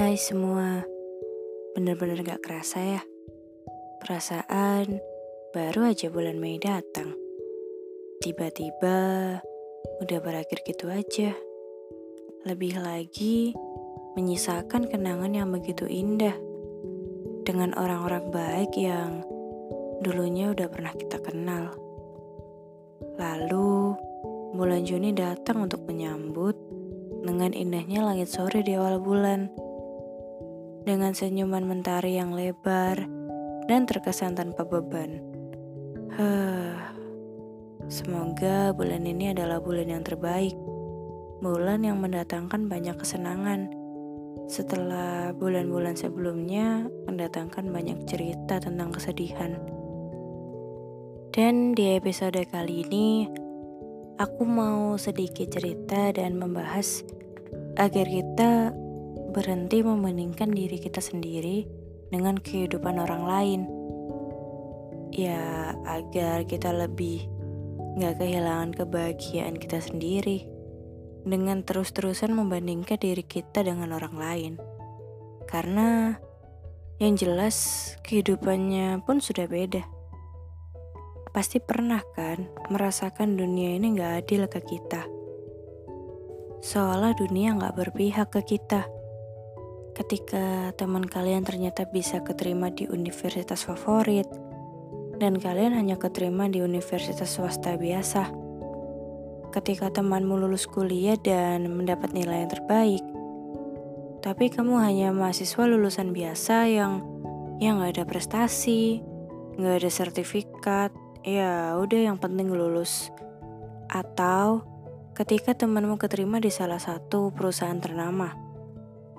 Hai semua, bener-bener gak kerasa ya. Perasaan baru aja bulan Mei datang. Tiba-tiba udah berakhir gitu aja. Lebih lagi menyisakan kenangan yang begitu indah dengan orang-orang baik yang dulunya udah pernah kita kenal. Lalu bulan Juni datang untuk menyambut dengan indahnya langit sore di awal bulan dengan senyuman mentari yang lebar dan terkesan tanpa beban. Huh, semoga bulan ini adalah bulan yang terbaik, bulan yang mendatangkan banyak kesenangan. Setelah bulan-bulan sebelumnya mendatangkan banyak cerita tentang kesedihan. Dan di episode kali ini, aku mau sedikit cerita dan membahas agar kita berhenti membandingkan diri kita sendiri dengan kehidupan orang lain. Ya, agar kita lebih gak kehilangan kebahagiaan kita sendiri dengan terus-terusan membandingkan diri kita dengan orang lain. Karena yang jelas kehidupannya pun sudah beda. Pasti pernah kan merasakan dunia ini gak adil ke kita. Seolah dunia gak berpihak ke kita ketika teman kalian ternyata bisa keterima di universitas favorit dan kalian hanya keterima di universitas swasta biasa. Ketika temanmu lulus kuliah dan mendapat nilai yang terbaik, tapi kamu hanya mahasiswa lulusan biasa yang yang nggak ada prestasi, nggak ada sertifikat, ya udah yang penting lulus. Atau ketika temanmu keterima di salah satu perusahaan ternama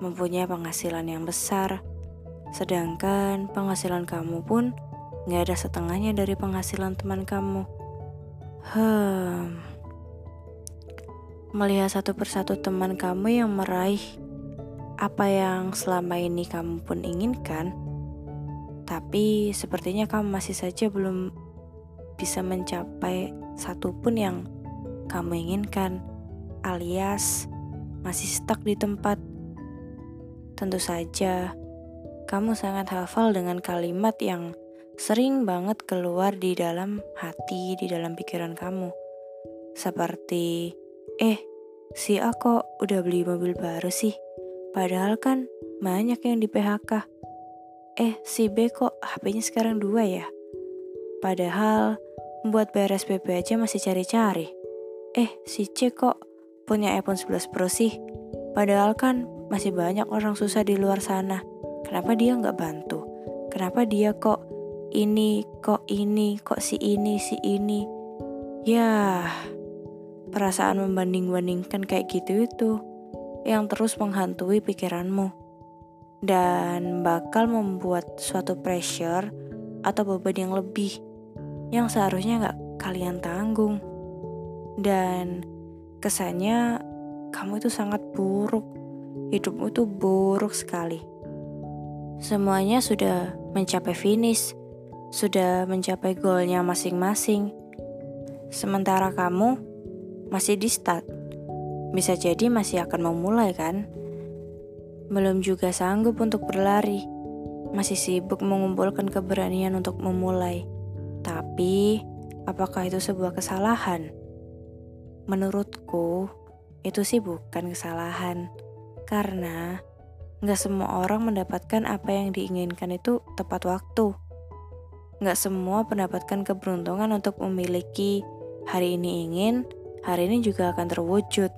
mempunyai penghasilan yang besar, sedangkan penghasilan kamu pun gak ada setengahnya dari penghasilan teman kamu. Hmm, melihat satu persatu teman kamu yang meraih apa yang selama ini kamu pun inginkan, tapi sepertinya kamu masih saja belum bisa mencapai satupun yang kamu inginkan, alias masih stuck di tempat Tentu saja, kamu sangat hafal dengan kalimat yang sering banget keluar di dalam hati, di dalam pikiran kamu. Seperti, eh, si A kok udah beli mobil baru sih? Padahal kan banyak yang di PHK. Eh, si B kok HP-nya sekarang dua ya? Padahal buat bayar SPP aja masih cari-cari. Eh, si C kok punya iPhone 11 Pro sih? Padahal kan masih banyak orang susah di luar sana. Kenapa dia nggak bantu? Kenapa dia kok ini, kok ini, kok si ini, si ini? Ya, perasaan membanding-bandingkan kayak gitu itu yang terus menghantui pikiranmu dan bakal membuat suatu pressure atau beban yang lebih yang seharusnya nggak kalian tanggung dan kesannya kamu itu sangat buruk hidupmu tuh buruk sekali. Semuanya sudah mencapai finish, sudah mencapai goalnya masing-masing. Sementara kamu masih di start. Bisa jadi masih akan memulai kan? Belum juga sanggup untuk berlari. Masih sibuk mengumpulkan keberanian untuk memulai. Tapi, apakah itu sebuah kesalahan? Menurutku, itu sih bukan kesalahan karena nggak semua orang mendapatkan apa yang diinginkan itu tepat waktu. Nggak semua mendapatkan keberuntungan untuk memiliki hari ini ingin, hari ini juga akan terwujud.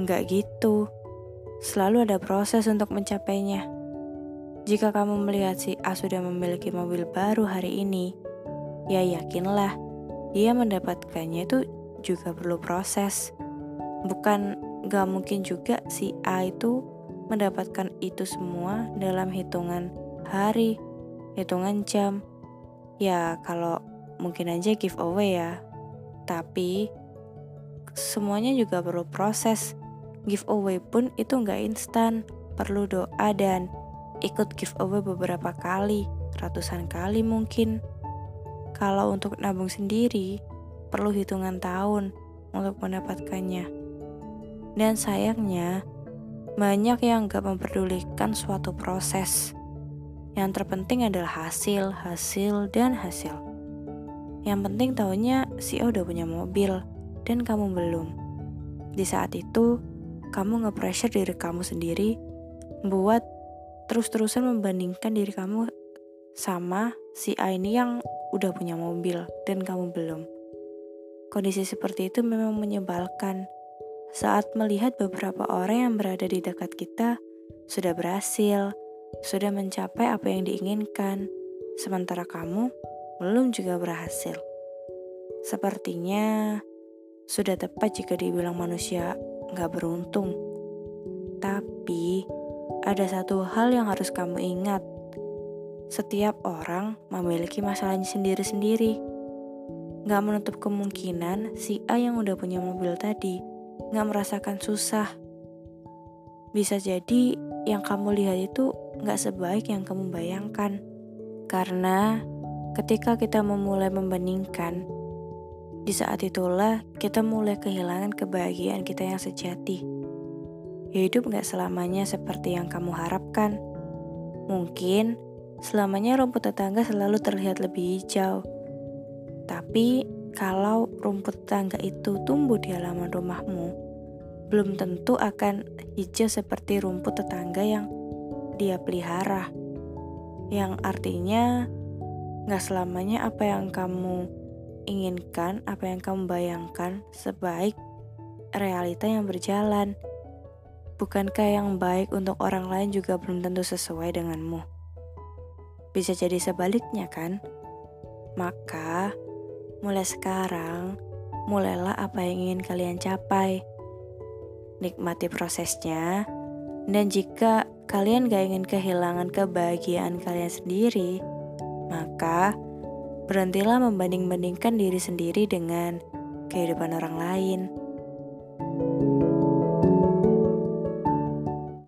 Nggak gitu. Selalu ada proses untuk mencapainya. Jika kamu melihat si A sudah memiliki mobil baru hari ini, ya yakinlah dia mendapatkannya itu juga perlu proses. Bukan gak mungkin juga si A itu mendapatkan itu semua dalam hitungan hari, hitungan jam. Ya, kalau mungkin aja giveaway ya. Tapi semuanya juga perlu proses. Giveaway pun itu nggak instan, perlu doa dan ikut giveaway beberapa kali, ratusan kali mungkin. Kalau untuk nabung sendiri, perlu hitungan tahun untuk mendapatkannya. Dan sayangnya, Banyak yang gak memperdulikan suatu proses. Yang terpenting adalah hasil, hasil, dan hasil. Yang penting tahunya si O udah punya mobil dan kamu belum. Di saat itu, kamu nge-pressure diri kamu sendiri buat terus-terusan membandingkan diri kamu sama si A ini yang udah punya mobil dan kamu belum. Kondisi seperti itu memang menyebalkan saat melihat beberapa orang yang berada di dekat kita sudah berhasil, sudah mencapai apa yang diinginkan, sementara kamu belum juga berhasil. Sepertinya sudah tepat jika dibilang manusia nggak beruntung. Tapi ada satu hal yang harus kamu ingat. Setiap orang memiliki masalahnya sendiri-sendiri. Gak menutup kemungkinan si A yang udah punya mobil tadi gak merasakan susah. Bisa jadi yang kamu lihat itu gak sebaik yang kamu bayangkan. Karena ketika kita memulai membandingkan, di saat itulah kita mulai kehilangan kebahagiaan kita yang sejati. Hidup gak selamanya seperti yang kamu harapkan. Mungkin selamanya rumput tetangga selalu terlihat lebih hijau. Tapi kalau rumput tetangga itu tumbuh di halaman rumahmu, belum tentu akan hijau seperti rumput tetangga yang dia pelihara. Yang artinya gak selamanya apa yang kamu inginkan, apa yang kamu bayangkan sebaik realita yang berjalan. Bukankah yang baik untuk orang lain juga belum tentu sesuai denganmu? Bisa jadi sebaliknya kan? Maka, mulai sekarang, mulailah apa yang ingin kalian capai. Nikmati prosesnya, dan jika kalian gak ingin kehilangan kebahagiaan kalian sendiri, maka berhentilah membanding-bandingkan diri sendiri dengan kehidupan orang lain.